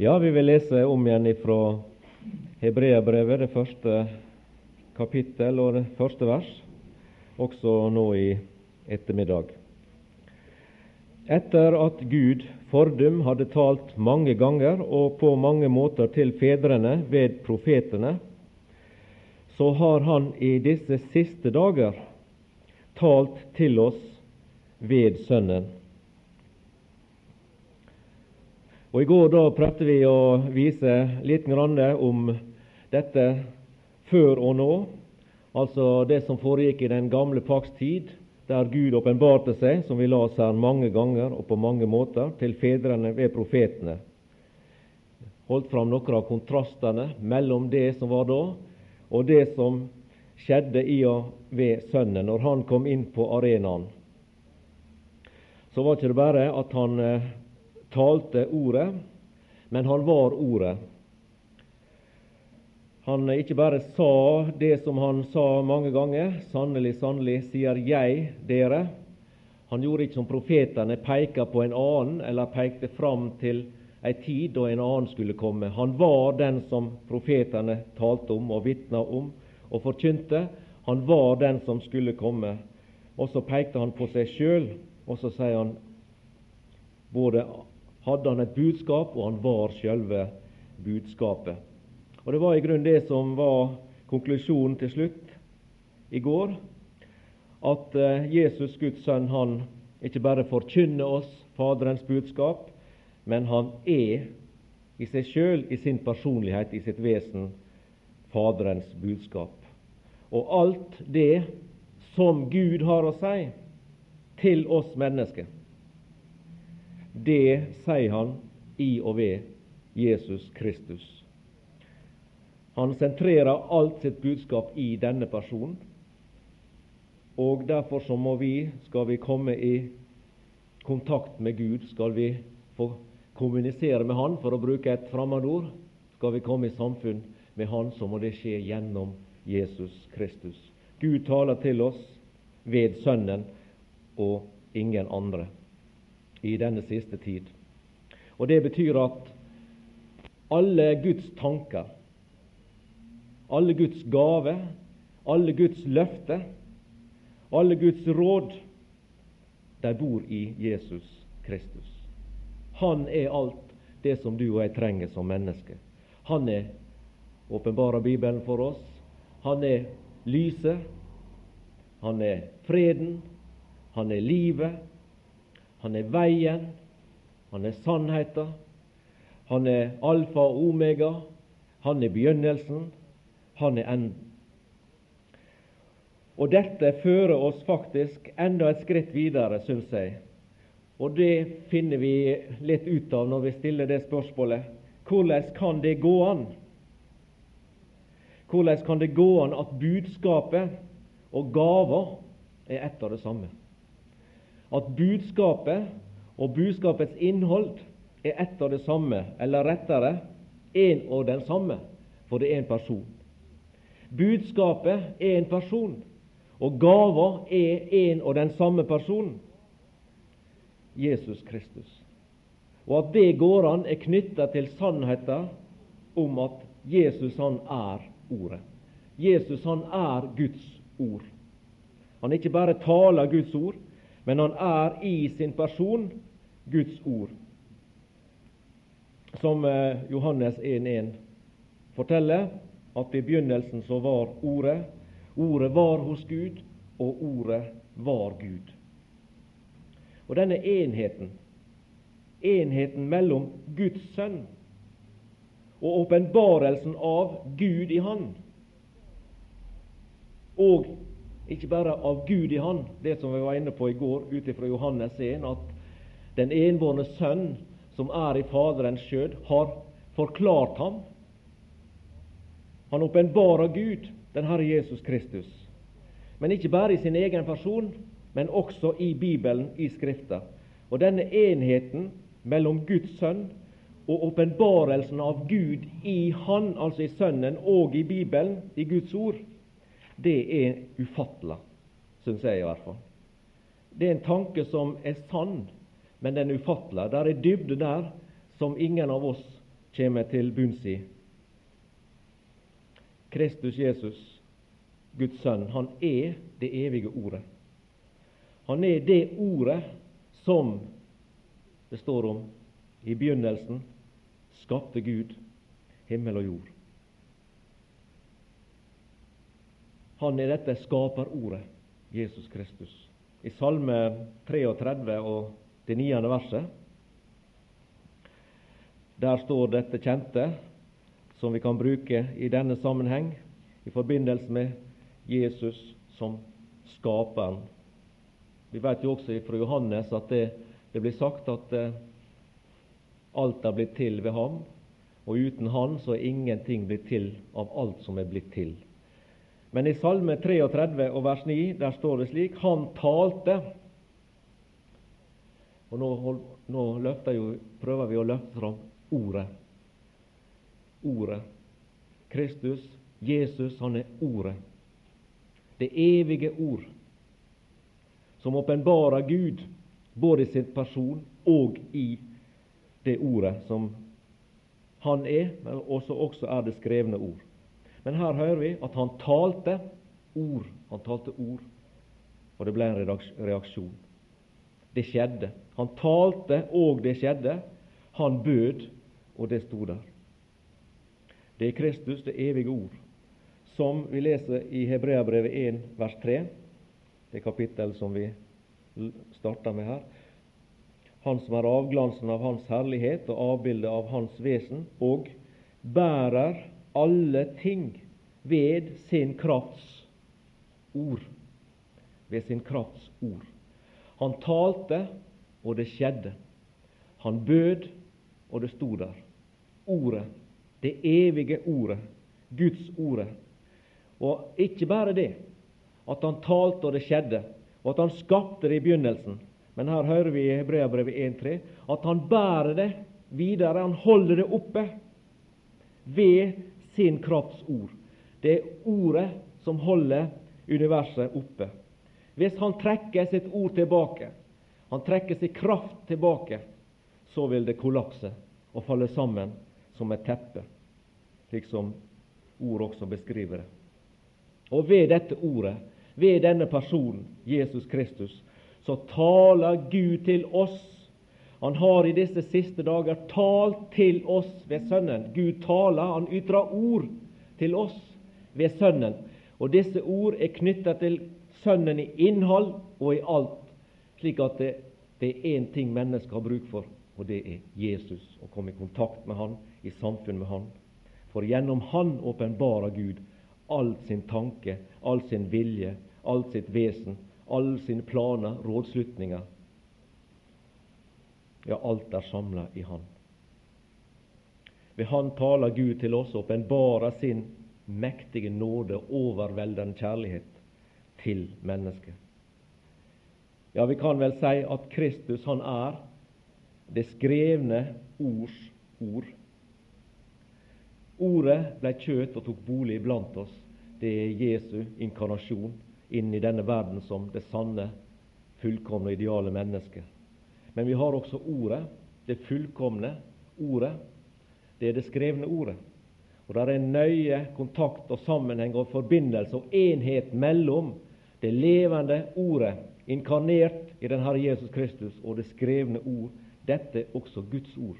Ja, vi vil lese om igjen fra Hebreabrevet, det første kapittel og det første vers, også nå i ettermiddag. Etter at Gud fordum hadde talt mange ganger og på mange måter til fedrene ved profetene, så har Han i disse siste dager talt til oss ved Sønnen Og I går da prøvde vi å vise litt om dette før og nå, altså det som foregikk i den gamle pakts tid, der Gud åpenbarte seg, som vi la oss her mange ganger og på mange måter, til fedrene ved profetene. Holdt fram noen av kontrastene mellom det som var da, og det som skjedde i og ved Sønnen når han kom inn på arenaen. Så var ikke det bare at han eh, talte ordet, men han var ordet. Han ikke bare sa det som han sa mange ganger, 'Sannelig, sannelig, sier jeg dere'. Han gjorde ikke som profetene, peka på en annen eller pekte fram til ei tid da en annen skulle komme. Han var den som profetene talte om og vitna om og forkynte. Han var den som skulle komme. Og så pekte han på seg sjøl, og så sier han både hadde han et budskap, og han var selve budskapet. Og Det var i grunnen det som var konklusjonen til slutt i går, at eh, Jesus, Guds sønn, han ikke bare forkynner oss Faderens budskap, men han er i seg sjøl, i sin personlighet, i sitt vesen, Faderens budskap. Og alt det som Gud har å si til oss mennesker, det sier han i og ved Jesus Kristus. Han sentrerer alt sitt budskap i denne personen. Og Derfor så må vi, skal vi komme i kontakt med Gud, skal vi få kommunisere med Han, for å bruke et fremmedord, skal vi komme i samfunn med Han, så må det skje gjennom Jesus Kristus. Gud taler til oss ved Sønnen og ingen andre i denne siste tid. Og Det betyr at alle Guds tanker, alle Guds gaver, alle Guds løfter, alle Guds råd, de bor i Jesus Kristus. Han er alt det som du og jeg trenger som menneske. Han er åpenbarer Bibelen for oss. Han er lyset. Han er freden. Han er livet. Han er veien, han er sannheten, han er alfa og omega, han er begynnelsen, han er enden. Og dette fører oss faktisk enda et skritt videre, syns jeg. Og det finner vi litt ut av når vi stiller det spørsmålet. Hvordan kan det gå an? Hvordan kan det gå an at budskapet og gaver er ett av det samme? At budskapet og budskapets innhold er ett og det samme, eller rettere en og den samme, for det er en person. Budskapet er en person, og gaver er en og den samme person, Jesus Kristus. Og at det går an, er knytta til sannheten om at Jesus han er Ordet. Jesus han er Guds ord. Han ikke bare taler Guds ord, men han er i sin person Guds ord. Som eh, Johannes 1,1 forteller, at i begynnelsen så var Ordet. Ordet var hos Gud, og Ordet var Gud. Og denne enheten, enheten mellom Guds sønn og åpenbarelsen av Gud i Han, og ikke bare av Gud i Han, det som vi var inne på i går ut ifra Johannes 1, at den enbårne Sønn, som er i Faderens skjød, har forklart ham. Han åpenbarer Gud, den Herre Jesus Kristus. Men ikke bare i sin egen person, men også i Bibelen, i Skrifta. Og denne enheten mellom Guds sønn og åpenbarelsen av Gud i Han, altså i Sønnen, og i Bibelen, i Guds ord, det er ufattelig, syns jeg i hvert fall. Det er en tanke som er sann, men den er ufattelig. Der er dybde der som ingen av oss kommer til bunns i. Kristus Jesus, Guds sønn, han er det evige ordet. Han er det ordet som det står om i begynnelsen skapte Gud himmel og jord. Han er dette skaperordet, Jesus Kristus. I Salme 33 og det niende verset der står dette kjente, som vi kan bruke i denne sammenheng i forbindelse med Jesus som skaperen. Vi vet jo også fra Johannes at det, det blir sagt at eh, alt er blitt til ved ham, og uten Han så er ingenting blitt til av alt som er blitt til. Men i Salme 33 og vers 9 der står det slik Han talte. Og Nå, nå jo, prøver vi å løfte fram Ordet. Ordet. Kristus, Jesus, han er Ordet. Det evige ord, som åpenbarer Gud både i sin person og i det ordet som han er, men også, også er det skrevne ord. Men her hører vi at han talte ord. Han talte ord, og det ble en reaksjon. Det skjedde. Han talte, og det skjedde. Han bød, og det sto der. Det er Kristus, det evige ord, som vi leser i Hebreabrevet 1, vers 3, det kapittel som vi starter med her. Han som er avglansen av Hans herlighet og avbildet av Hans vesen, og bærer alle ting ved sin krafts ord. Ved sin krafts ord. Han talte, og det skjedde. Han bød, og det sto der. Ordet, det evige Ordet, Guds Ordet. Og ikke bare det, at han talte og det skjedde, og at han skapte det i begynnelsen. Men her hører vi i Hebreabrevet 1.3 at han bærer det videre, han holder det oppe ved sin krafts ord. Det er ordet som holder universet oppe. Hvis han trekker sitt ord tilbake, han trekker sin kraft tilbake, så vil det kollapse og falle sammen som et teppe, slik som ord også beskriver det. Og ved dette ordet, ved denne personen, Jesus Kristus, så taler Gud til oss. Han har i disse siste dager talt til oss ved Sønnen. Gud taler, han ytrer ord til oss ved Sønnen. Og disse ord er knytta til Sønnen i innhold og i alt, slik at det, det er én ting mennesket har bruk for, og det er Jesus. Å komme i kontakt med Han, i samfunn med Han. For gjennom Han åpenbarer Gud all sin tanke, all sin vilje, alt sitt vesen, alle sine planer, rådslutninger. Ja, alt er samla i Han. Ved Han taler Gud til oss og åpenbarer sin mektige nåde og overveldende kjærlighet til mennesket. Ja, vi kan vel si at Kristus, han er det skrevne ords ord. Ordet ble kjøtt og tok bolig blant oss. Det er Jesu inkarnasjon inn i denne verden som det sanne, fullkomne og ideale mennesket. Men vi har også Ordet, det fullkomne Ordet. Det er det skrevne Ordet. Og Det er nøye kontakt og sammenheng og forbindelse og enhet mellom det levende Ordet, inkarnert i den Herre Jesus Kristus, og det skrevne Ord, dette er også Guds ord.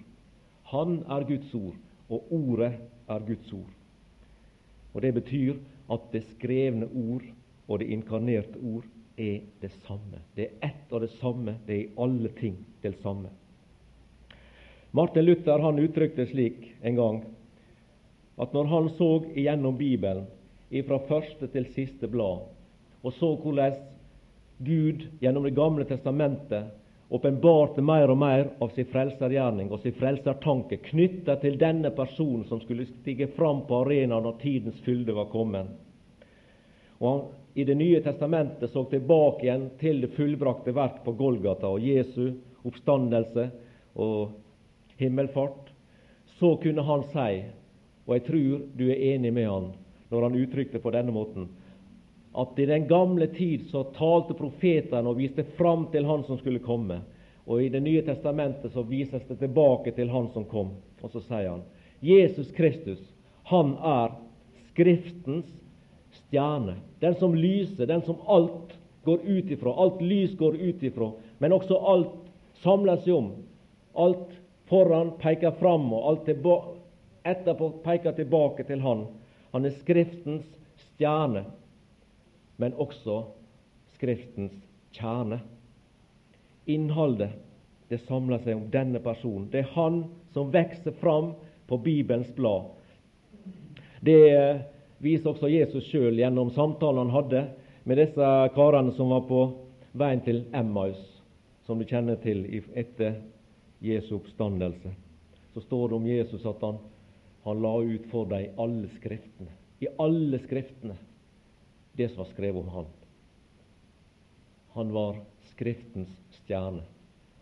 Han er Guds ord, og Ordet er Guds ord. Og Det betyr at det skrevne ord og det inkarnerte ord er det samme. Det er ett og det samme. Det er i alle ting det samme. Martin Luther han uttrykte slik en gang at når han så igjennom Bibelen fra første til siste blad, og så hvordan Gud gjennom Det gamle testamentet åpenbarte mer og mer av sin frelsergjerning og sin frelsertanke knytta til denne personen som skulle stige fram på arenaen når tidens fylde var kommet. Og han i Det nye testamentet så tilbake igjen til det fullbrakte verk på Golgata og Jesu oppstandelse og himmelfart, så kunne han si, og jeg tror du er enig med han når han uttrykte på denne måten, at i den gamle tid så talte profetene og viste fram til Han som skulle komme. Og i Det nye testamentet så vises det tilbake til Han som kom. Og så sier han Jesus Kristus, han er Skriftens stjerne. Den som lyser, den som alt går ut ifra. Alt lys går ut ifra, men også alt samler seg om. Alt foran peker fram, og alt etterpå peker tilbake til Han. Han er Skriftens stjerne, men også Skriftens kjerne. Innholdet det samler seg om denne personen. Det er han som vokser fram på Bibelens blad. Det viser også Jesus sjøl gjennom samtalen han hadde med disse karene som var på veien til Emmaus, som du kjenner til etter Jesu oppstandelse. Så står det om Jesus at han, han la ut for dem alle skriftene. I alle skriftene det som var skrevet om han. Han var Skriftens stjerne.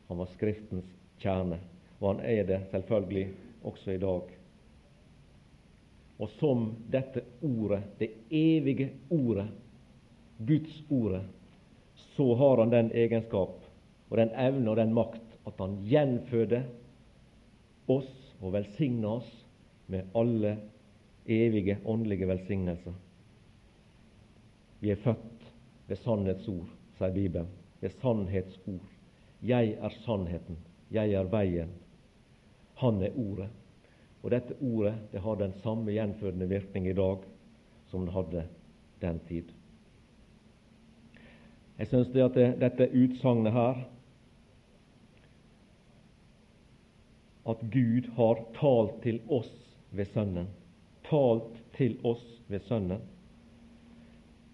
Han var Skriftens kjerne, og han er det selvfølgelig også i dag. Og som dette ordet, det evige ordet, Guds ordet, så har han den egenskap og den evne og den makt at han gjenføder oss og velsigner oss med alle evige åndelige velsignelser. Vi er født ved sannhetsord, sier Bibelen. Ved sannhetsord. 'Jeg er sannheten, jeg er veien'. Han er Ordet. Og dette ordet det har den samme gjenfødende virkning i dag som det hadde den tid. Jeg syns det at det, dette utsagnet her at Gud har talt til oss ved Sønnen. Talt til oss ved Sønnen.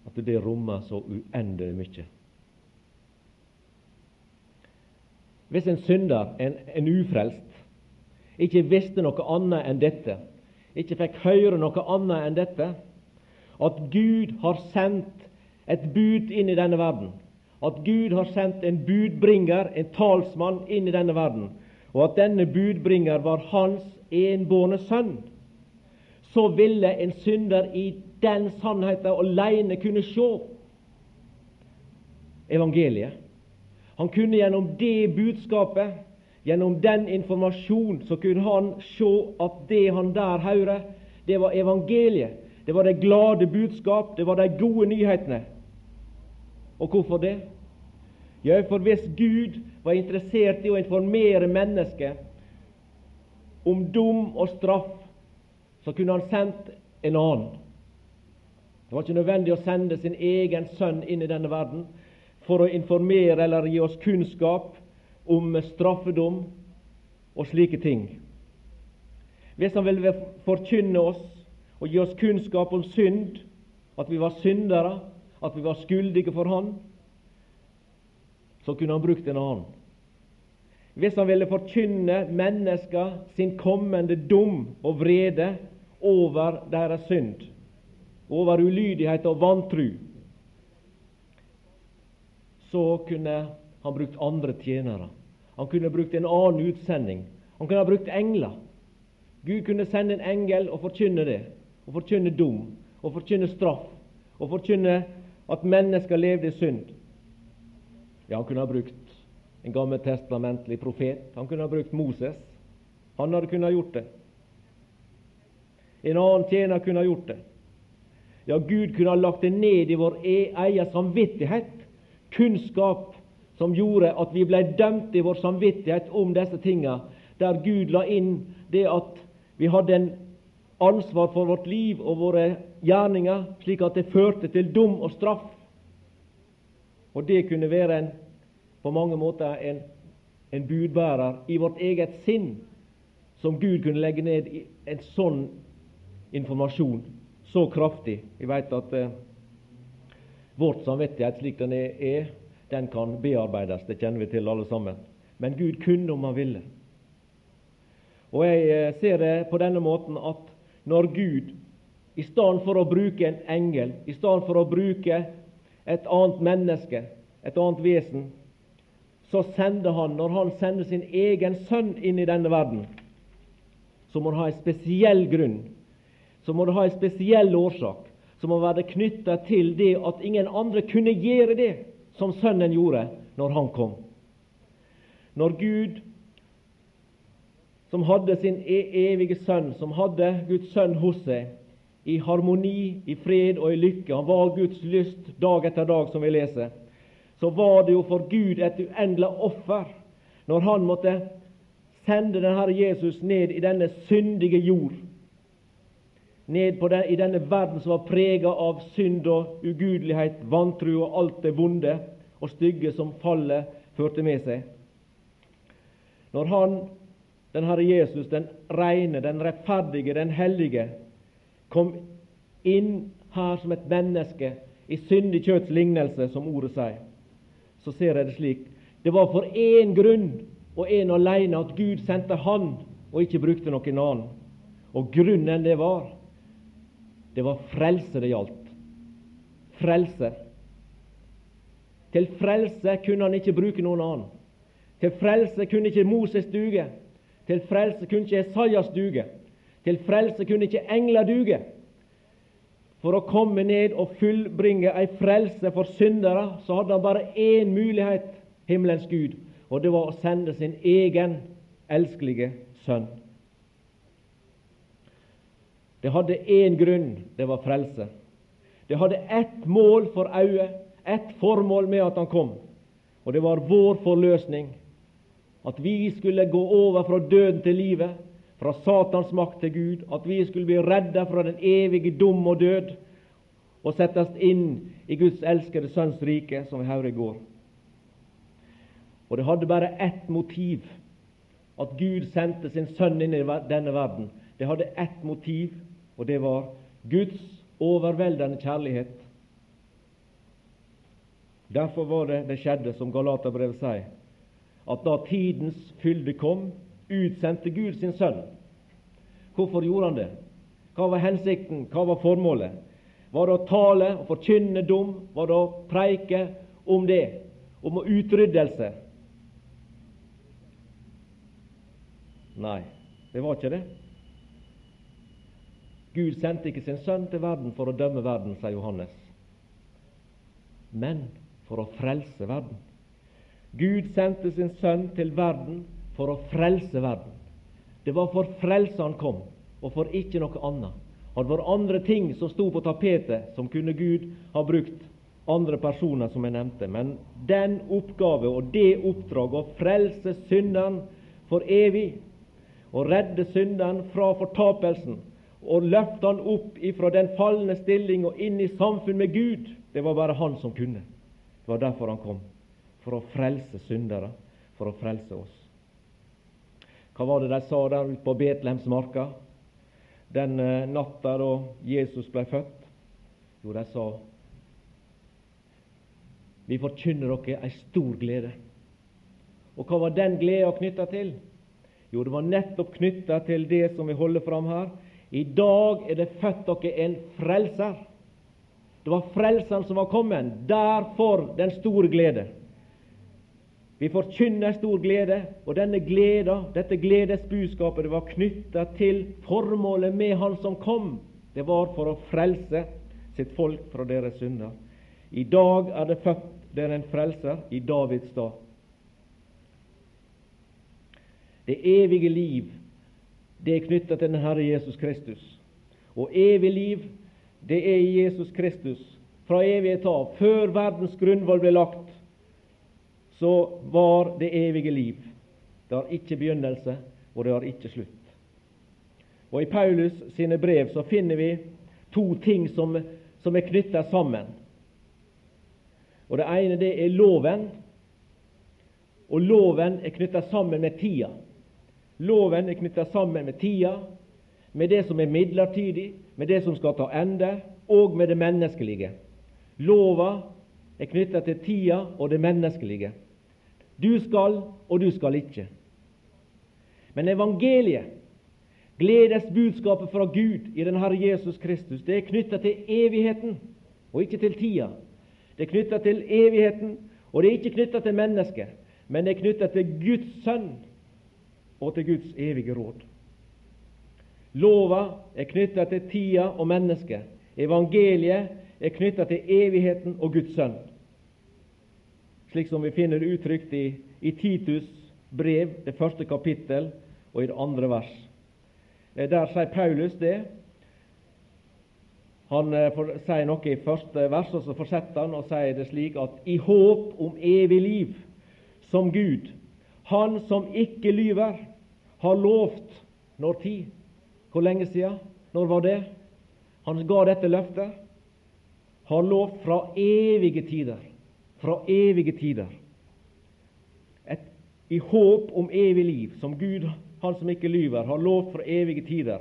At det rommer så uendelig mye. Hvis en synder, en, en ufrelst, ikke visste noe annet enn dette, ikke fikk høre noe annet enn dette, at Gud har sendt et bud inn i denne verden, at Gud har sendt en budbringer, en talsmann, inn i denne verden, og at denne budbringer var hans enbårne sønn, så ville en synder i den sannheten alene kunne se evangeliet. Han kunne gjennom det budskapet, gjennom den informasjonen så kunne han se at det han der hører, det var evangeliet. Det var det glade budskap, det var de gode nyhetene. Og hvorfor det? Ja, for hvis Gud var interessert i å informere mennesket om dom og straff, så kunne han sendt en annen. Det var ikke nødvendig å sende sin egen sønn inn i denne verden for å informere eller gi oss kunnskap om straffedom og slike ting. Hvis han ville forkynne oss og gi oss kunnskap om synd, at vi var syndere, at vi var skyldige for Han, så kunne han brukt en annen. Hvis han ville forkynne mennesker sin kommende dom og vrede over deres synd, over ulydighet og vantru, så kunne han brukt andre tjenere. Han kunne brukt en annen utsending. Han kunne ha brukt engler. Gud kunne sende en engel og forkynne det, og forkynne dom, og forkynne straff, og forkynne at mennesker levde i synd. Ja, han kunne ha brukt en gammeltestamentlig profet. Han kunne ha brukt Moses. Han hadde kunnet ha gjort det. En annen tjener kunne ha gjort det. Ja, Gud kunne ha lagt det ned i vår egen samvittighet kunnskap som gjorde at vi ble dømt i vår samvittighet om disse tinga, der Gud la inn det at vi hadde en ansvar for vårt liv og våre gjerninger, slik at det førte til dom og straff. Og det kunne være en, på mange måter en, en budbærer i vårt eget sinn, som Gud kunne legge ned i en sånn informasjon så kraftig. Vi vet at eh, Vårt samvittighet slik den er, den kan bearbeides. Det kjenner vi til alle sammen. Men Gud kunne om han ville. Og Jeg eh, ser det på denne måten at når Gud, i stedet for å bruke en engel, i stedet for å bruke et annet menneske, et annet vesen, så sender han, når han sender sin egen sønn inn i denne verden, så må det ha en spesiell grunn, så må det ha en spesiell årsak som må være knytta til det at ingen andre kunne gjøre det som Sønnen gjorde når han kom. Når Gud, som hadde sin e- evige sønn, som hadde Guds sønn hos seg, i harmoni, i fred og i lykke. Han var Guds lyst dag etter dag, som vi leser. Så var det jo for Gud et uendelig offer når han måtte sende denne Jesus ned i denne syndige jord, ned den, i denne verden som var prega av synd og ugudelighet, vantro og alt det vonde og stygge som fallet førte med seg. Når han, den Herre Jesus, den reine, den rettferdige, den hellige, kom inn her som et menneske i syndig kjøtts lignelse, som ordet sier, så ser jeg det slik. Det var for én grunn og én alene at Gud sendte Han og ikke brukte noen annen. Og grunnen det var, det var frelse det gjaldt. Frelse. Til frelse kunne han ikke bruke noen annen. Til frelse kunne ikke Moses duge. Til frelse kunne ikke Esaias duge. Til frelse kunne ikke engler duge. For å komme ned og fullbringe ei frelse for syndere, så hadde han bare én mulighet, himmelens Gud, og det var å sende sin egen elskelige sønn. Det hadde én grunn, det var frelse. Det hadde ett mål for øyet, ett formål med at han kom, og det var vår forløsning. At vi skulle gå over fra døden til livet, fra Satans makt til Gud. At vi skulle bli redda fra den evige dum og død og settes inn i Guds elskede Sønns rike, som vi hørte i går. Og det hadde bare ett motiv, at Gud sendte sin sønn inn i denne verden. Det hadde ett motiv, og det var Guds overveldende kjærlighet. Derfor var det det skjedde, som Galaterbrevet sier, at da tidens fylde kom, utsendte Gud sin sønn. Hvorfor gjorde han det? Hva var hensikten? Hva var formålet? Var det å tale og forkynne dom? Var det å preike om det? Om utryddelse? Nei, det var ikke det. Gud sendte ikke sin sønn til verden for å dømme verden, sier Johannes, men for å frelse verden. Gud sendte sin sønn til verden for å frelse verden. Det var for frelse han kom, og for ikke noe annet. Hadde vært andre ting som sto på tapetet, som kunne Gud ha brukt andre personer, som jeg nevnte. Men den oppgave og det oppdraget å frelse synderen for evig, å redde synderen fra fortapelsen og løfte han opp ifra den falne stilling og inn i samfunn med Gud, det var bare han som kunne. Det var derfor han kom for å frelse syndere, for å frelse oss. Hva var det de sa der ute på Betlehemsmarka den uh, natta da Jesus ble født? Jo, de sa vi forkynner dere ei stor glede. Og hva var den gleda knytta til? Jo, det var nettopp knytta til det som vi holder fram her. I dag er det født dere en frelser. Det var frelseren som var kommet. Derfor den store glede. Vi forkynner stor glede, og denne gleda, dette gledesbudskapet, det var knytta til formålet med Han som kom. Det var for å frelse sitt folk fra deres synder. I dag er det født der en frelser i Davids stad. Det evige liv, det er knytta til den Herre Jesus Kristus. Og evig liv, det er i Jesus Kristus fra evighet av, før verdens grunnvoll ble lagt så var det evige liv. Det har ikke begynnelse, og det har ikke slutt. Og I Paulus sine brev så finner vi to ting som, som er knytta sammen. Og Det ene det er loven, og loven er knytta sammen med tida. Loven er knytta sammen med tida, med det som er midlertidig, med det som skal ta ende, og med det menneskelige. Lova er knytta til tida og det menneskelige. Du skal, og du skal ikke. Men evangeliet, gledesbudskapet fra Gud i den Herre Jesus Kristus, det er knytta til evigheten og ikke til tida. Det er knytta til evigheten, og det er ikke knytta til mennesket, men det er knytta til Guds Sønn og til Guds evige råd. Lova er knytta til tida og mennesket. Evangeliet er knytta til evigheten og Guds Sønn slik som vi finner det uttrykt i, i Titus brev, det første kapittel, og i det andre vers. Eh, der sier Paulus det. Han eh, sier noe i første vers, og så fortsetter han og sier det slik at i håp om evig liv, som Gud, Han som ikke lyver, har lovt når tid? Hvor lenge siden? Når var det? Han ga dette løftet. Har lovt fra evige tider. Fra evige tider. Et, I håp om evig liv, som Gud, Han som ikke lyver, har lovt fra evige tider.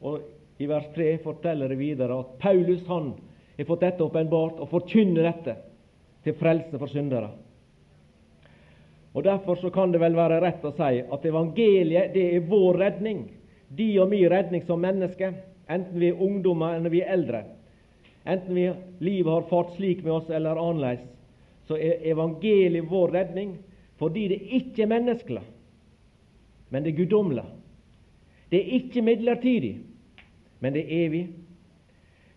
Og i vers 3 forteller det videre at Paulus han har fått dette åpenbart og forkynner dette til frelse for syndere. Og Derfor så kan det vel være rett å si at evangeliet det er vår redning. De og min redning som mennesker, enten vi er ungdommer eller vi er eldre. Enten vi, livet har fart slik med oss eller annerledes, så er evangeliet vår redning fordi det ikke er menneskelig, men det er guddommelig. Det er ikke midlertidig, men det er evig.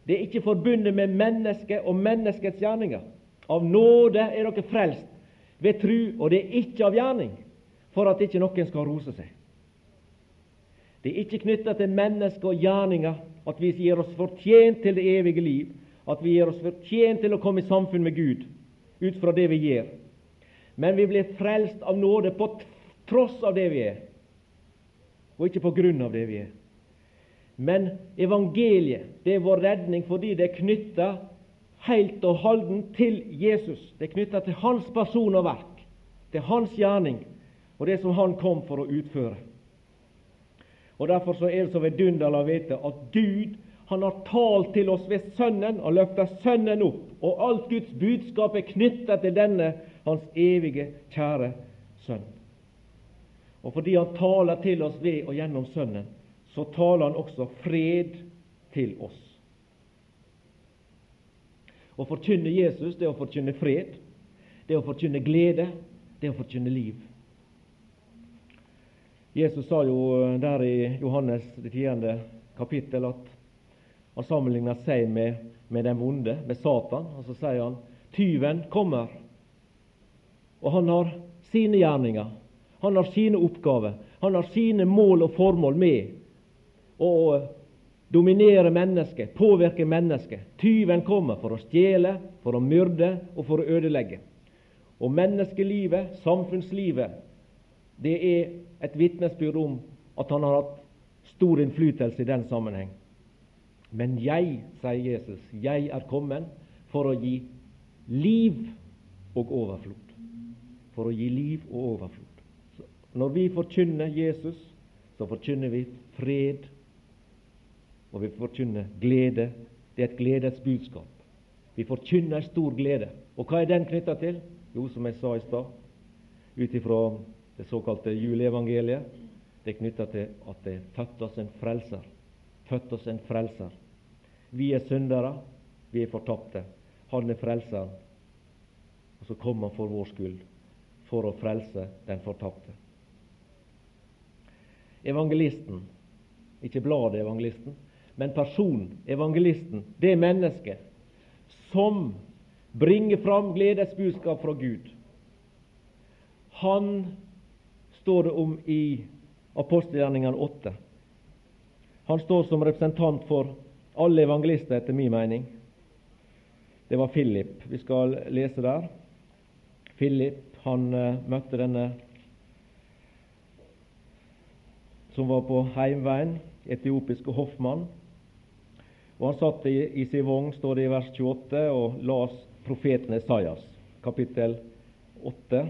Det er ikke forbundet med mennesket og menneskets gjerninger. Av nåde er dere frelst ved tru, og det er ikke av gjerning, for at ikke noen skal rose seg. Det er ikke knytta til mennesker og gjerninger at vi gir oss fortjent til det evige liv, at vi gir oss fortjent til å komme i samfunn med Gud ut fra det vi gjør. Men vi blir frelst av nåde på tross av det vi er, og ikke på grunn av det vi er. Men evangeliet det er vår redning fordi det er knytta helt og holdent til Jesus. Det er knytta til hans person og verk, til hans gjerning og det som han kom for å utføre. Og Derfor så er det så vidunderlig å vite at Gud han har talt til oss ved Sønnen og løfta Sønnen opp. Og alt Guds budskap er knytta til denne hans evige, kjære Sønn. Og fordi han taler til oss ved og gjennom Sønnen, så taler han også fred til oss. Å forkynne Jesus, det er å forkynne fred, det er å forkynne glede, det er å forkynne liv. Jesus sa jo der i Johannes det tiende kapittel at han sammenligner seg med, med den vonde, med Satan. Og så sier han tyven kommer, og han har sine gjerninger. Han har sine oppgaver. Han har sine mål og formål med å dominere mennesket, påvirke mennesket. Tyven kommer for å stjele, for å myrde og for å ødelegge. Og menneskelivet, samfunnslivet, det er et vitnesbyrd om at han har hatt stor innflytelse i den sammenheng. Men jeg, sier Jesus, jeg er kommet for å gi liv og overflod. For å gi liv og overflod. Så når vi forkynner Jesus, så forkynner vi fred og vi forkynner glede. Det er et gledets budskap. Vi forkynner stor glede. Og hva er den knytta til? Jo, som jeg sa i stad, ut ifra det såkalte juleevangeliet, det er knytta til at det er født oss en frelser. Født oss en frelser. Vi er syndere, vi er fortapte. Han er frelseren. Og så kom han for vår skyld, for å frelse den fortapte. Evangelisten, ikke bladet Evangelisten, men personen, evangelisten, det mennesket som bringer fram gledesbudskap fra Gud. Han står det om i apostelgjerningene 8. Han står som representant for alle evangelister, etter min mening. Det var Philip. Vi skal lese der. Philip han uh, møtte denne som var på heimveien, etiopiske hoffmann. Og han satt i, i sin vogn, står det i vers 28, og las profeten Esaias, kapittel 8.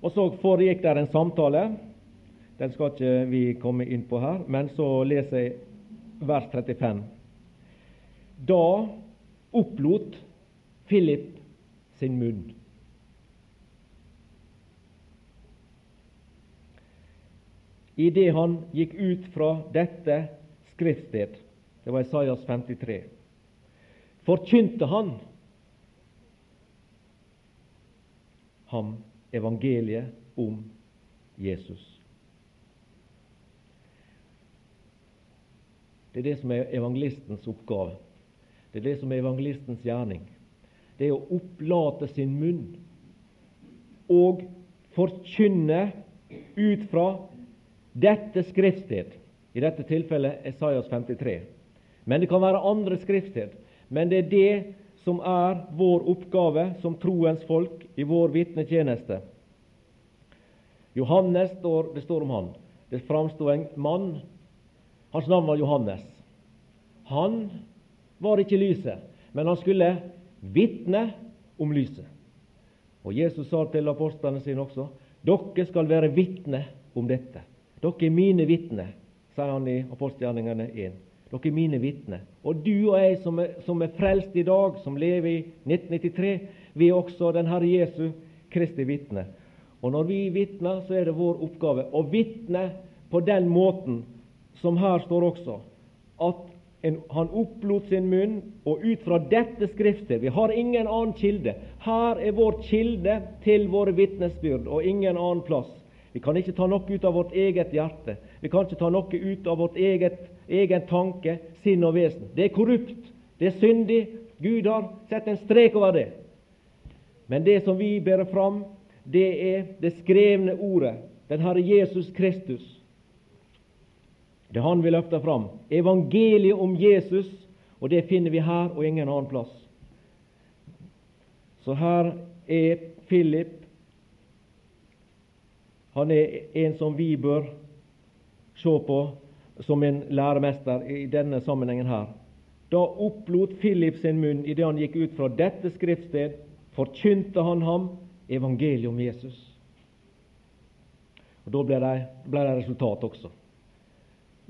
Og så foregikk der en samtale. Den skal ikke vi komme inn på her, men så leser jeg vers 35. Da opplot Philip sin munn. Idet han gikk ut fra dette skriftsted, det var Isaias 53. Forkynte han ham evangeliet om Jesus. Det er det som er evangelistens oppgave. Det er det som er evangelistens gjerning. Det er å opplate sin munn og forkynne ut fra dette skriftsted, i dette tilfellet Esaias 53. Men det kan være andre skrifter. Men det er det som er vår oppgave som troens folk i vår vitnetjeneste. Johannes, står, det står om han. Det framsto en mann. Hans navn var Johannes. Han var ikke lyset, men han skulle vitne om lyset. Og Jesus sa til apostlene sine også dere skal være vitne om dette. Dere er mine vitner, sier han i apostelgjerningene 1. Dere er mine vitner. Og du og jeg som er, som er, frelst i dag, som lever i 1993, vi er også den Herre Jesu Kristi vitner. Og når vi vitner, så er det vår oppgave å vitne på den måten som her står også, at en, han opplot sin munn, og ut fra dette skriftet Vi har ingen annen kilde. Her er vår kilde til våre vitnesbyrd, og ingen annen plass. Vi kan ikke ta noe ut av vårt eget hjerte. Vi kan ikke ta noe ut av vårt eget, egen tanke, sinn og vesen. Det er korrupt. Det er syndig. Gud har sett en strek over det. Men det som vi bærer fram, det er det skrevne ordet, den Herre Jesus Kristus. Det er han vi løfter fram. Evangeliet om Jesus, og det finner vi her og ingen annen plass. Så her er Philip Han er en som vi bør se på som en læremester i denne sammenhengen her. Da opplot Philip sin munn idet han gikk ut fra dette skriftsted, forkynte han ham evangeliet om Jesus. Og Da ble det, ble det resultat også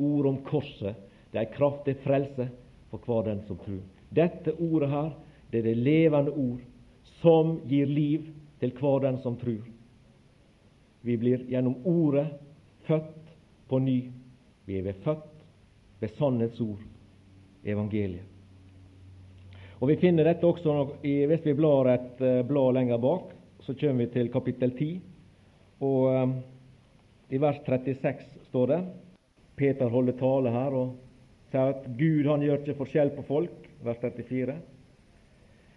ord om korset. Det er kraftig frelse for hver den som tror. Dette ordet her, det er det levende ord som gir liv til hver den som tror. Vi blir gjennom ordet født på ny. Vi er født ved sannhetsord, evangeliet. Og Vi finner dette også i, hvis vi blar et uh, blad lenger bak. Så kommer vi til kapittel 10, og um, i vers 36 står det Peter holder tale her og sier at Gud han gjør ikke forskjell på folk, vers 34.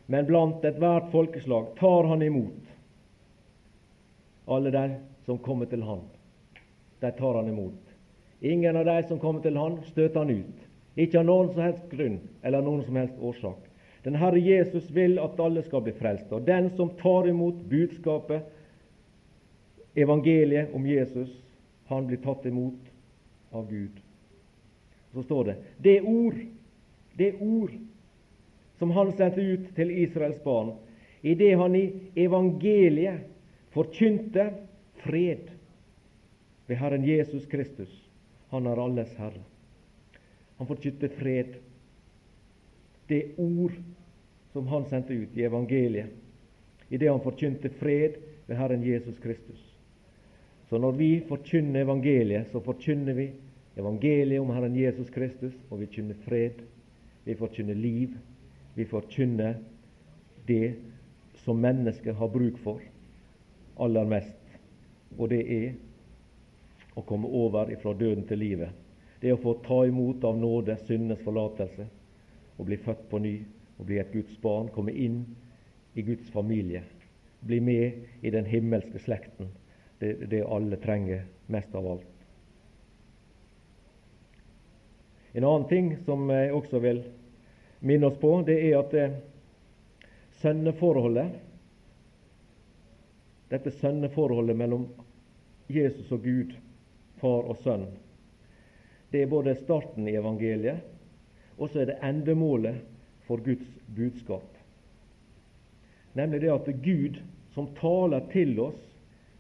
Men blant ethvert folkeslag tar han imot alle de som kommer til han. De tar han imot. Ingen av de som kommer til han, støter han ut. Ikke av noen som helst grunn eller noen som helst årsak. Den Herre Jesus vil at alle skal bli frelst. Og den som tar imot budskapet, evangeliet om Jesus, han blir tatt imot av Gud. Så står det det ord, det ord som han sendte ut til Israels barn, i det han i evangeliet forkynte fred ved Herren Jesus Kristus. Han er alles Herre. Han forkynte fred. Det ord som han sendte ut i evangeliet, i det han forkynte fred ved Herren Jesus Kristus. Så når vi forkynner evangeliet, så forkynner vi evangeliet om Herren Jesus Kristus, og vi kynner fred. Vi forkynner liv. Vi forkynner det som mennesket har bruk for aller mest, og det er å komme over fra døden til livet. Det å få ta imot av nåde syndenes forlatelse og bli født på ny og bli et Guds barn, komme inn i Guds familie, bli med i den himmelske slekten det, det alle trenger mest av alt. En annen ting som jeg også vil minne oss på, det er at det sønneforholdet dette sønneforholdet mellom Jesus og Gud, far og sønn, det er både starten i evangeliet, og så er det endemålet for Guds budskap. Nemlig det at Gud, som taler til oss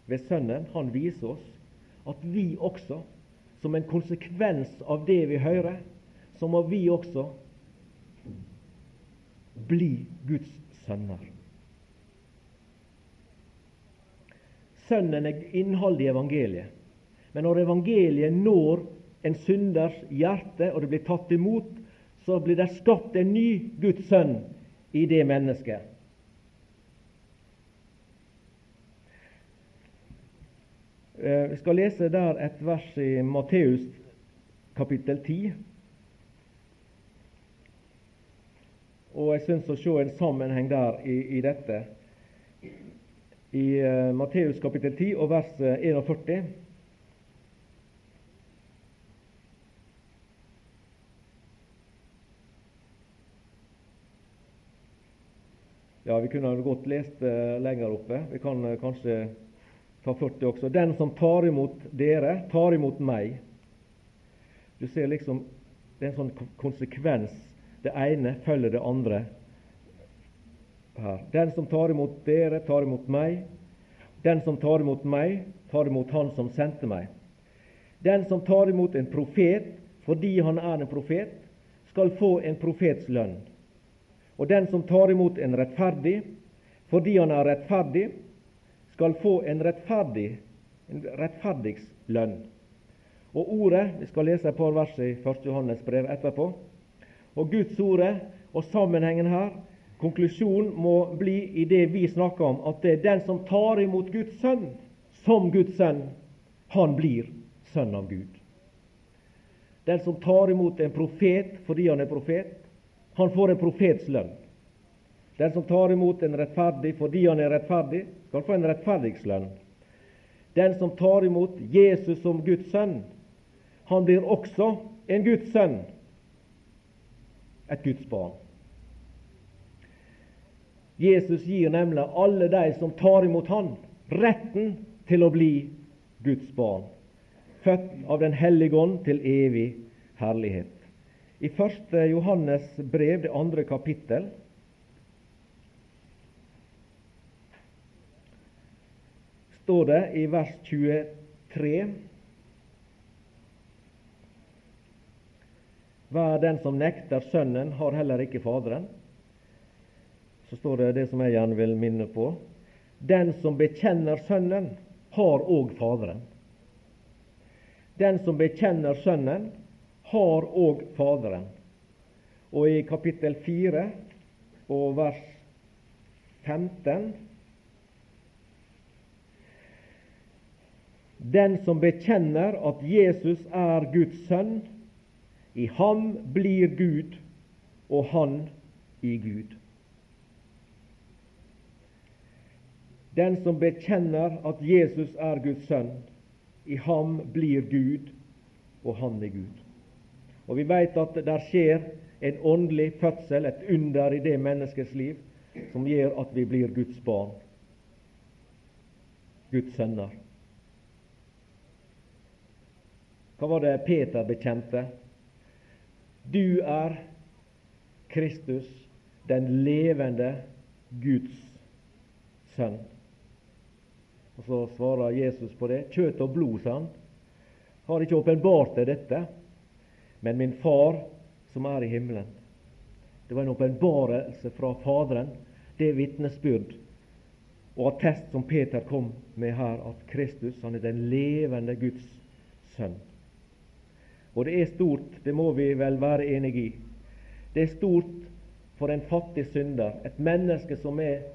ved Sønnen, han viser oss at vi også, som en konsekvens av det vi hører, så må vi også bli Guds sønner. Sønnen er innholdet i evangeliet. Men når evangeliet når en synders hjerte, og det blir tatt imot, så blir det skapt en ny Guds sønn i det mennesket. Eh, vi skal lese der et vers i Matteus kapittel 10. Og jeg syns å se en sammenheng der i, i dette. I uh, Matteus kapittel 10 og vers 41. Ja, vi kunne godt lest det lenger oppe. Vi kan eh, kanskje ta 40 også. Den som tar imot dere, tar imot meg. Du ser liksom det er en sånn konsekvens. Det ene følger det andre her. Den som tar imot dere, tar imot meg. Den som tar imot meg, tar imot Han som sendte meg. Den som tar imot en profet fordi han er en profet, skal få en profets lønn. Og den som tar imot en rettferdig fordi han er rettferdig, skal få en rettferdig en rettferdigs lønn. Og ordet, Vi skal lese et par vers i 1. Johannes brev etterpå. Og Guds ordet og sammenhengen her, konklusjonen må bli i det vi snakker om, at det er den som tar imot Guds sønn som Guds sønn, han blir sønn av Gud. Den som tar imot en profet fordi han er profet, han får en profets lønn. Den som tar imot en rettferdig fordi han er rettferdig, skal få en rettferdigslønn. Den som tar imot Jesus som Guds sønn, han blir også en Guds sønn, et Guds barn. Jesus gir nemlig alle de som tar imot Han, retten til å bli Guds barn, født av Den hellige ånd til evig herlighet. I 1. Johannes brev, det andre kapittel, står det i vers 23 Hver den som nekter Sønnen, har heller ikke Faderen. Så står det det som jeg gjerne vil minne på. Den som bekjenner Sønnen, har òg Faderen. Den som bekjenner Sønnen, har òg Faderen. Og i kapittel 4 og vers 15 Den som bekjenner at Jesus er Guds sønn, i ham blir Gud, og han i Gud. Den som bekjenner at Jesus er Guds sønn, i ham blir Gud, og han er Gud. Og Vi vet at det skjer en åndelig fødsel, et under i det menneskets liv, som gjør at vi blir Guds barn, Guds sønner. Hva var det Peter bekjente? Du er Kristus, den levende Guds sønn. Og Så svarer Jesus på det. Kjøtt og blod, sa han, har ikke åpenbart deg dette, men min Far som er i himmelen. Det var en åpenbarelse fra Faderen, det vitnesbyrd og attest som Peter kom med her, at Kristus han er den levende Guds sønn. Og det er stort, det må vi vel være enige i. Det er stort for en fattig synder, et menneske som er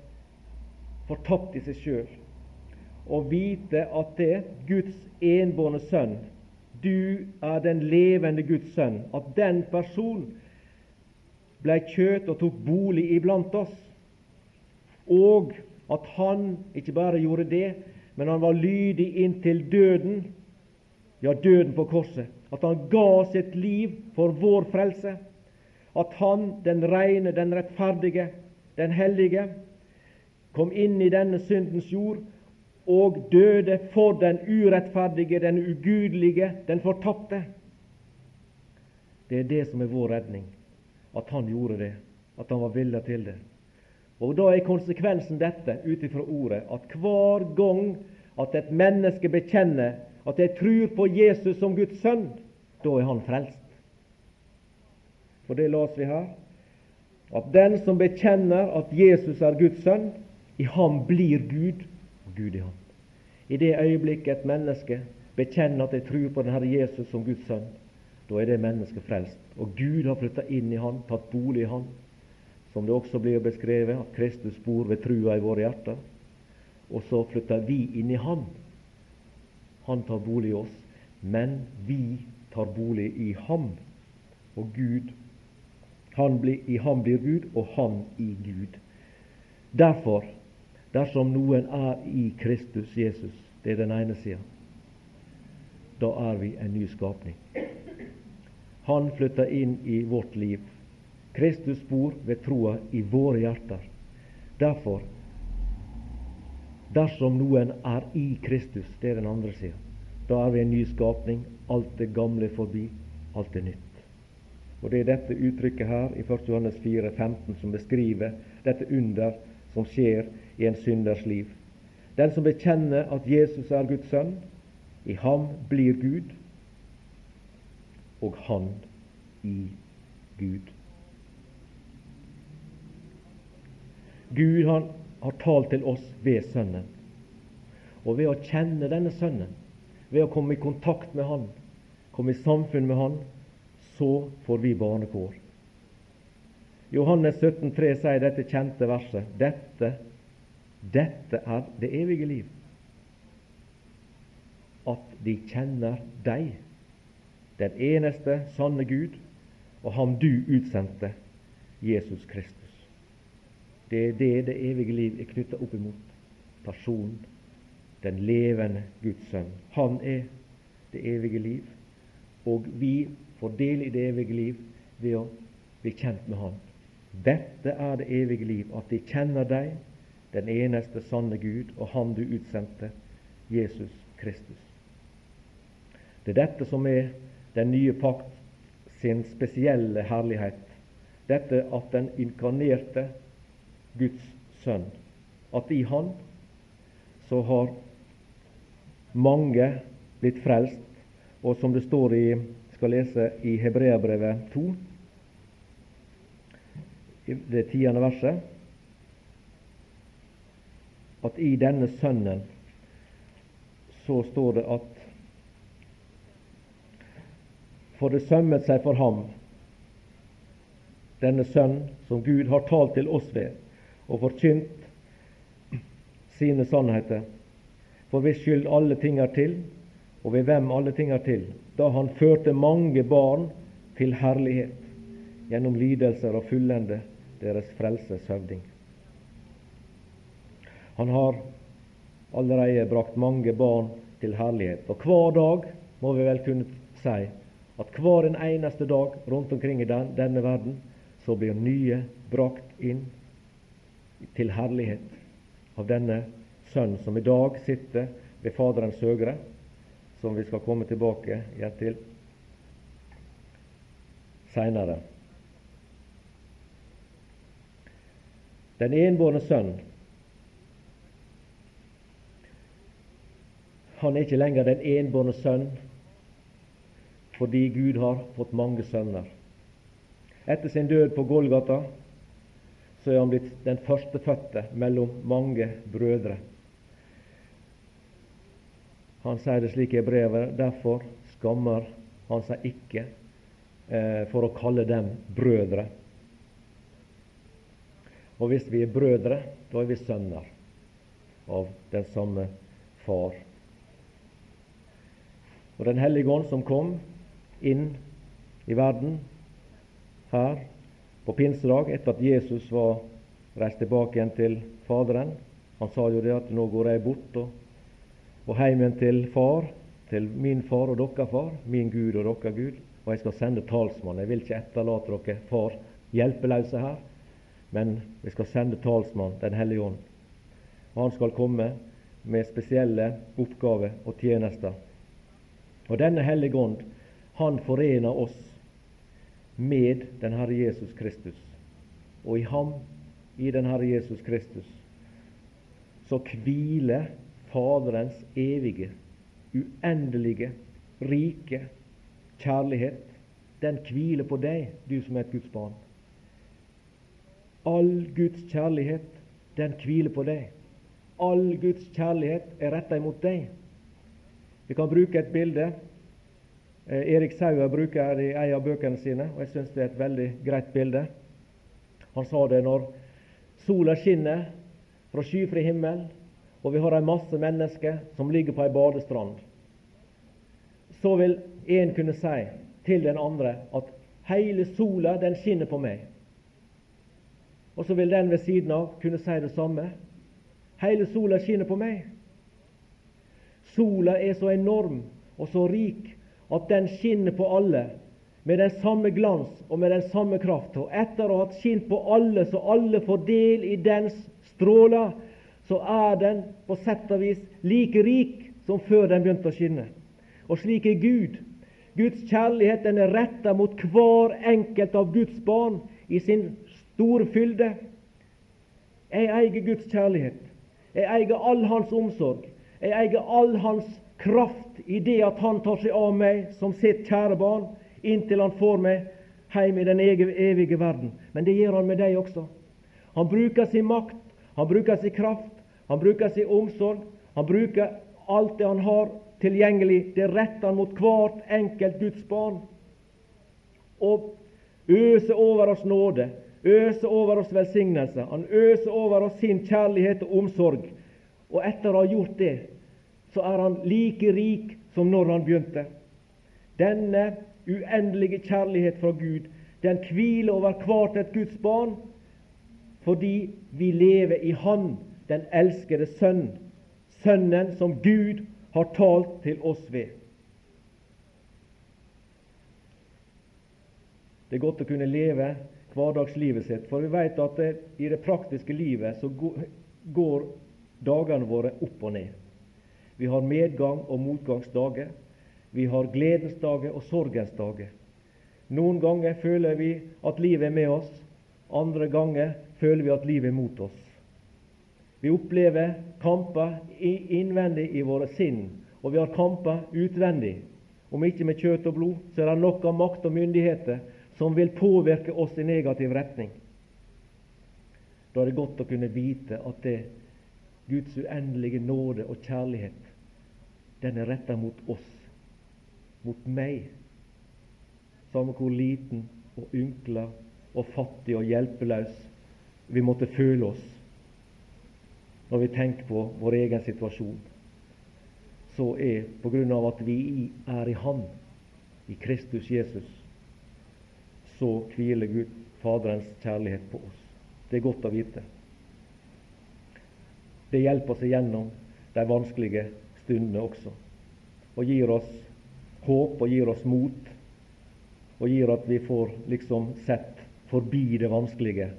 fortapt i seg sjøl, å vite at det Guds enbårne sønn, du er den levende Guds sønn, at den person ble kjøt og tok bolig iblant oss, og at han ikke bare gjorde det, men han var lydig inntil døden, ja, døden på korset. At han ga sitt liv for vår frelse, at han, den reine, den rettferdige, den hellige, kom inn i denne syndens jord og døde for den urettferdige, den ugudelige, den fortapte. Det er det som er vår redning, at han gjorde det, at han var villig til det. Og Da er konsekvensen dette ut ifra ordet at hver gang at et menneske bekjenner at jeg tror på Jesus som Guds sønn, da er han frelst. For det leser vi her. At den som bekjenner at Jesus er Guds sønn, i ham blir Gud, og Gud i ham. I det øyeblikket et menneske bekjenner at de tror på den Herre Jesus som Guds sønn, da er det mennesket frelst. Og Gud har flytta inn i han, tatt bolig i han. Som det også blir beskrevet, at Kristus bor ved trua i våre hjerter. Og så flytter vi inn i han. Han tar bolig i oss, men vi tar bolig i ham. Og Gud, han blir, i ham blir Gud, og han i Gud. Derfor, dersom noen er i Kristus Jesus, det er den ene sida, da er vi en ny skapning. Han flytter inn i vårt liv. Kristus bor ved troa i våre hjerter. Derfor, dersom noen er i Kristus, det er den andre sida, da er vi en ny skapning. Alt det gamle forbi, alt er nytt. Og Det er dette uttrykket her i 1. Johannes 4, 15 som beskriver dette under som skjer i en synders liv. Den som bekjenner at Jesus er Guds sønn, i ham blir Gud, og han i Gud. Gud han har talt til oss ved Sønnen. Og ved å kjenne denne Sønnen, ved å komme i kontakt med Han, komme i samfunn med Han, så får vi barnekår. Johannes 17,3 sier dette kjente verset. Dette, dette er det evige liv. At de kjenner deg, den eneste sanne Gud, og Ham du utsendte, Jesus Kristus. Det er det det evige liv er knytta opp imot. Personen, den levende Guds sønn. Han er det evige liv, og vi får del i det evige liv ved å bli kjent med Han. Dette er det evige liv, at de kjenner deg, den eneste sanne Gud, og Han du utsendte, Jesus Kristus. Det er dette som er den nye pakt sin spesielle herlighet. Dette at den inkarnerte Guds sønn. At i Han så har mange blitt frelst, og som det står i skal lese i Hebreabrevet 2, det tiende verset, at i denne Sønnen så står det at For det sømmet seg for ham, denne Sønn som Gud har talt til oss ved, og forkynt sine sannheter, for hvis skyld alle ting er til, og ved hvem alle ting er til, da han førte mange barn til herlighet gjennom lidelser og fullende deres frelses høvding. Han har allerede brakt mange barn til herlighet, og hver dag må vi vel kunne si at hver en eneste dag rundt omkring i den, denne verden så blir nye brakt inn til herlighet av denne Sønn som i dag sitter ved Faderens høgre, som vi skal komme tilbake til seinere. Den enbårne sønn Han er ikke lenger den enbårne sønn fordi Gud har fått mange sønner. Etter sin død på Golgata så er han blitt den førstefødte mellom mange brødre. Han sier det slik i brevet, derfor skammer han seg ikke eh, for å kalle dem brødre. Og hvis vi er brødre, da er vi sønner av den samme far. Og Den hellige ånd som kom inn i verden her på pinsedag, etter at Jesus var reist tilbake igjen til Faderen. Han sa jo det at nå går jeg bort og, og hjem igjen til far, til min far og deres far, min Gud og deres Gud, og jeg skal sende talsmann. Jeg vil ikke etterlate dere far hjelpeløse her, men vi skal sende talsmann, Den hellige ånd. Og han skal komme med spesielle oppgaver og tjenester. Og denne hellige ånd, han forener oss med den Herre Jesus Kristus. Og i ham, i den Herre Jesus Kristus, så hviler Faderens evige, uendelige, rike kjærlighet. Den hviler på deg, du som er et Guds barn. All Guds kjærlighet, den hviler på deg. All Guds kjærlighet er retta imot deg. Vi kan bruke et bilde Eh, Erik Sauer bruker det i en av bøkene sine, og jeg syns det er et veldig greit bilde. Han sa det når sola skinner fra skyfri himmel, og vi har en masse mennesker som ligger på ei badestrand. Så vil en kunne si til den andre at hele sola, den skinner på meg. Og så vil den ved siden av kunne si det samme. Hele sola skinner på meg. Sola er så enorm og så rik at den skinner på alle. med den samme glans og med den samme kraft. Og etter å ha skint på alle, så alle får del i dens stråler, så er den på sett og vis like rik som før den begynte å skinne. Og slik er Gud. Guds kjærlighet den er retta mot hver enkelt av Guds barn i sin store fylde. Jeg eier Guds kjærlighet. Jeg eier all Hans omsorg. Jeg eier all Hans kraft i det at Han tar seg av meg som sitt kjære barn inntil han får meg hjem i den evige verden. Men det gjør han med deg også. Han bruker sin makt, han bruker sin kraft, han bruker sin omsorg. Han bruker alt det han har tilgjengelig. Det retter han mot hvert enkelt Guds barn. Og øser over oss nåde, øser over oss velsignelse. Han øser over oss sin kjærlighet og omsorg. Og etter å ha gjort det, så er han like rik som når han begynte. Denne uendelige kjærlighet fra Gud, den hviler over hvert et Guds barn, fordi vi lever i Han, den elskede Sønn, Sønnen som Gud har talt til oss ved. Det er godt å kunne leve hverdagslivet sitt, for vi vet at det, i det praktiske livet så går dagene våre opp og ned. Vi har medgang og motgangsdager. Vi har gledens dager og sorgens dager. Noen ganger føler vi at livet er med oss, andre ganger føler vi at livet er mot oss. Vi opplever kamper innvendig i våre sinn, og vi har kamper utvendig. Om ikke med kjøtt og blod, så er det nok av makt og myndigheter som vil påvirke oss i negativ retning. Da er det godt å kunne vite at det Guds uendelige nåde og kjærlighet, den er retta mot oss mot meg, samme hvor liten og ynkla og fattig og hjelpeløs vi måtte føle oss når vi tenker på vår egen situasjon, så er på grunn av at vi er i Han, i Kristus Jesus, så hviler Gud Faderens kjærlighet på oss. Det er godt å vite. Det hjelper oss igjennom de vanskelige stundene også, og gir oss håp og gir oss mot, og gir at vi får liksom sett forbi det vanskelige,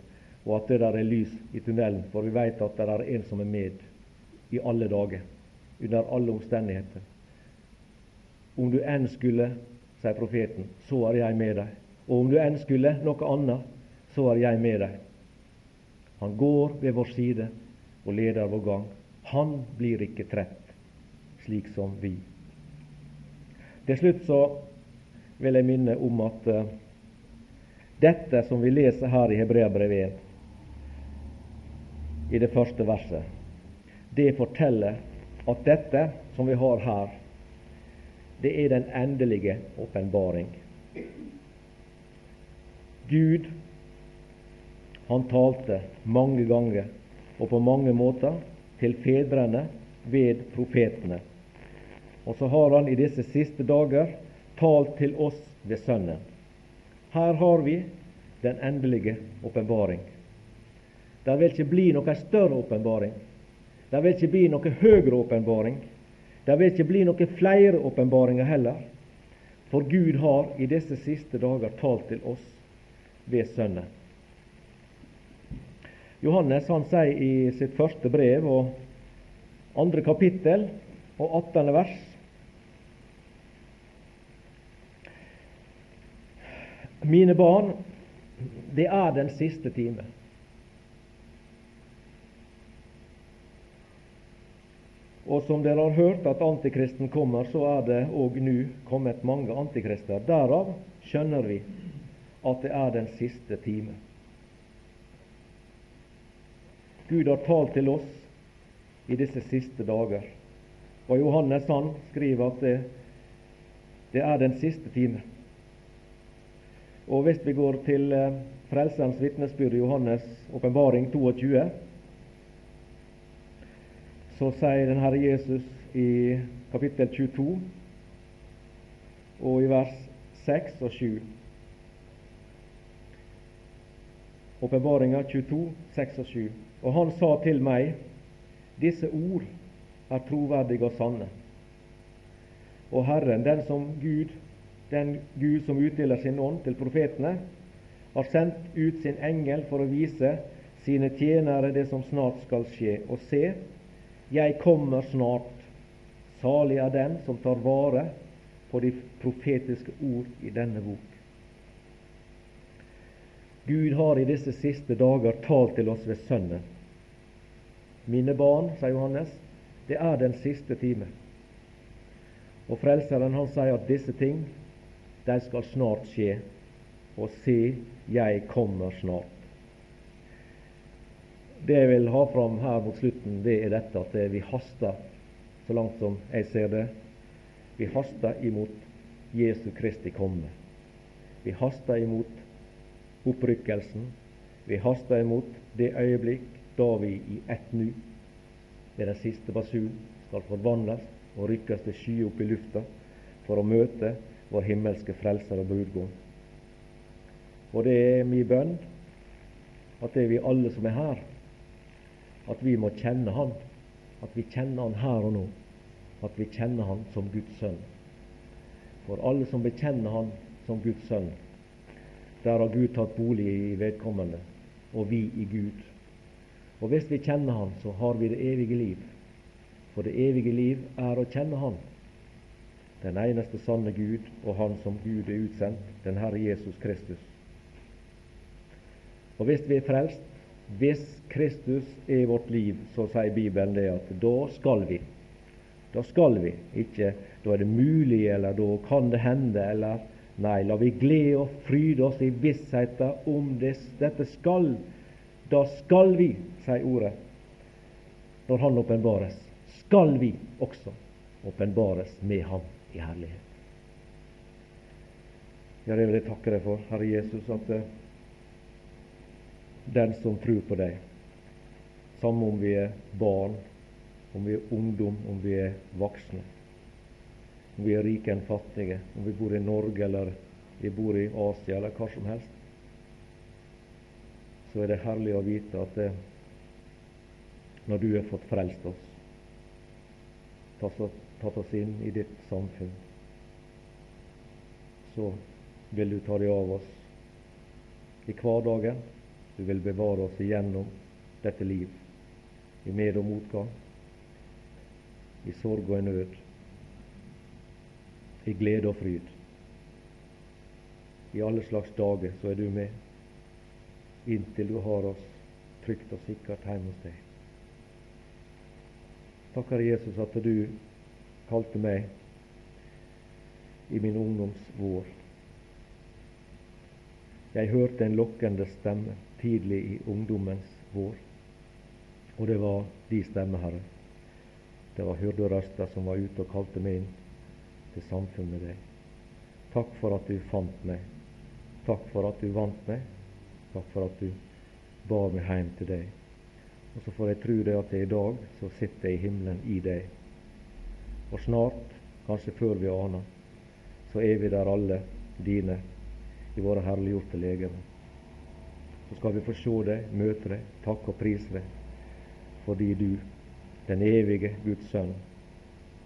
og at det der er lys i tunnelen, for vi vet at det er en som er med i alle dager, under alle omstendigheter. Om du enn skulle, sier profeten, så er jeg med deg. Og om du enn skulle noe annet, så er jeg med deg. Han går ved vår side og leder vår gang. Han blir ikke trett, slik som vi. Til slutt så vil jeg minne om at uh, dette som vi leser her i Hebreabrevet i det første verset, det forteller at dette som vi har her, det er den endelige åpenbaring. Gud, han talte mange ganger og på mange måter til fedrene ved profetene. Og så har han i disse siste dager talt til oss ved Sønnen. Her har vi den endelige åpenbaring. Det vil ikke bli noe større åpenbaring. Det vil ikke bli noe høyere åpenbaring. Det vil ikke bli noe flere åpenbaringer heller. For Gud har i disse siste dager talt til oss ved Sønnen. Johannes han sier i sitt første brev og andre kapittel og 18. vers Mine barn, det er den siste time. Og som dere har hørt at antikristen kommer, så er det òg nå kommet mange antikrister. Derav skjønner vi at det er den siste time. Gud har talt til oss i disse siste dager. Og Johannes han skriver at det, det er den siste time. Og hvis vi går til eh, Frelserens vitnesbyrd i Johannes' åpenbaring 22, så sier den Herre Jesus i kapittel 22 og i vers 6 og 7 Åpenbaringa 22, 6 og 7. Og han sa til meg, disse ord er troverdige og sanne. Og Herren, den som Gud den Gud som utdeler sin ånd til profetene, har sendt ut sin engel for å vise sine tjenere det som snart skal skje. Og se, jeg kommer snart. Salig er den som tar vare på de profetiske ord i denne bok. Gud har i disse siste dager talt til oss ved Sønnen. Mine barn, sier Johannes, det er den siste time. Og Frelseren han sier at disse ting, de skal snart skje. Og se, jeg kommer snart. Det jeg vil ha fram her mot slutten, det er dette at vi haster, så langt som jeg ser det. Vi haster imot Jesu Kristi komme. Vi haster imot opprykkelsen. Vi haster imot det øyeblikk da vi i ett nu, ved den siste basun, skal forvandles og rykkes til sky opp i lufta for å møte vår himmelske Frelser og brudgom. Og det er min bønn at det er vi alle som er her, at vi må kjenne Han, at vi kjenner Han her og nå, at vi kjenner Han som Guds sønn. For alle som bekjenner Han som Guds sønn, der har Gud tatt bolig i vedkommende, og vi i Gud. Og hvis vi kjenner Han, så har vi det evige liv. For det evige liv er å kjenne Han, den eneste sanne Gud, og Han som Gud er utsendt, den Herre Jesus Kristus. Og hvis vi er frelst, hvis Kristus er vårt liv, så sier Bibelen det at da skal vi. Da skal vi. Ikke da er det mulig, eller da kan det hende, eller Nei, la vi glede og fryde oss i vissheten om det, dette skal. Da skal vi, sier ordet, når Han åpenbares, skal vi også åpenbares med Ham i herlighet. Ja, det vil jeg takke deg for, Herre Jesus, at uh, den som tror på deg, samme om vi er barn, om vi er ungdom, om vi er voksne, om vi er rike enn fattige, om vi bor i Norge eller vi bor i Asia eller hva som helst, så er det herlig å vite at det, når du har fått frelst oss, tatt oss inn i ditt samfunn, så vil du ta deg av oss i hverdagen. Du vil bevare oss igjennom dette liv, i med- og motgang, i sorg og i nød, i glede og fryd. I alle slags dager så er du med, inntil du har oss trygt og sikkert hjemme hos deg. Takker Jesus at du kalte meg i min ungdomsvår. Jeg hørte en lokkende stemme tidlig i ungdommens vår, og det var de stemme, Herre. Det var hyrderøster som var ute og kalte meg inn til samfunn med deg. Takk for at du fant meg. Takk for at du vant meg. Takk for at du bar meg hjem til deg. Og så får jeg tro det at jeg i dag så sitter jeg i himmelen i deg. Og snart, kanskje før vi aner, så er vi der alle dine i våre herliggjorte legemer. Så skal vi få se deg, møte deg, takke og prise deg, fordi du, den evige Guds sønn,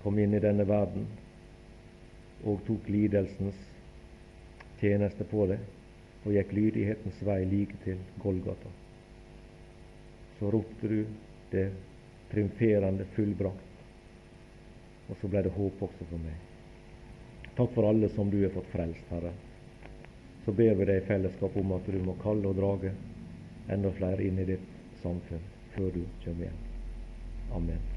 kom inn i denne verden og tok lidelsens tjeneste på det og gikk lydighetens vei like til Golgata. Så ropte du det triumferende fullbrakt, og så ble det håp også for meg. Takk for alle som du har fått frelst, Herre. Så ber vi deg i fellesskap om at du må kalle og drage enda flere inn i ditt samfunn før du kommer igjen. Amen.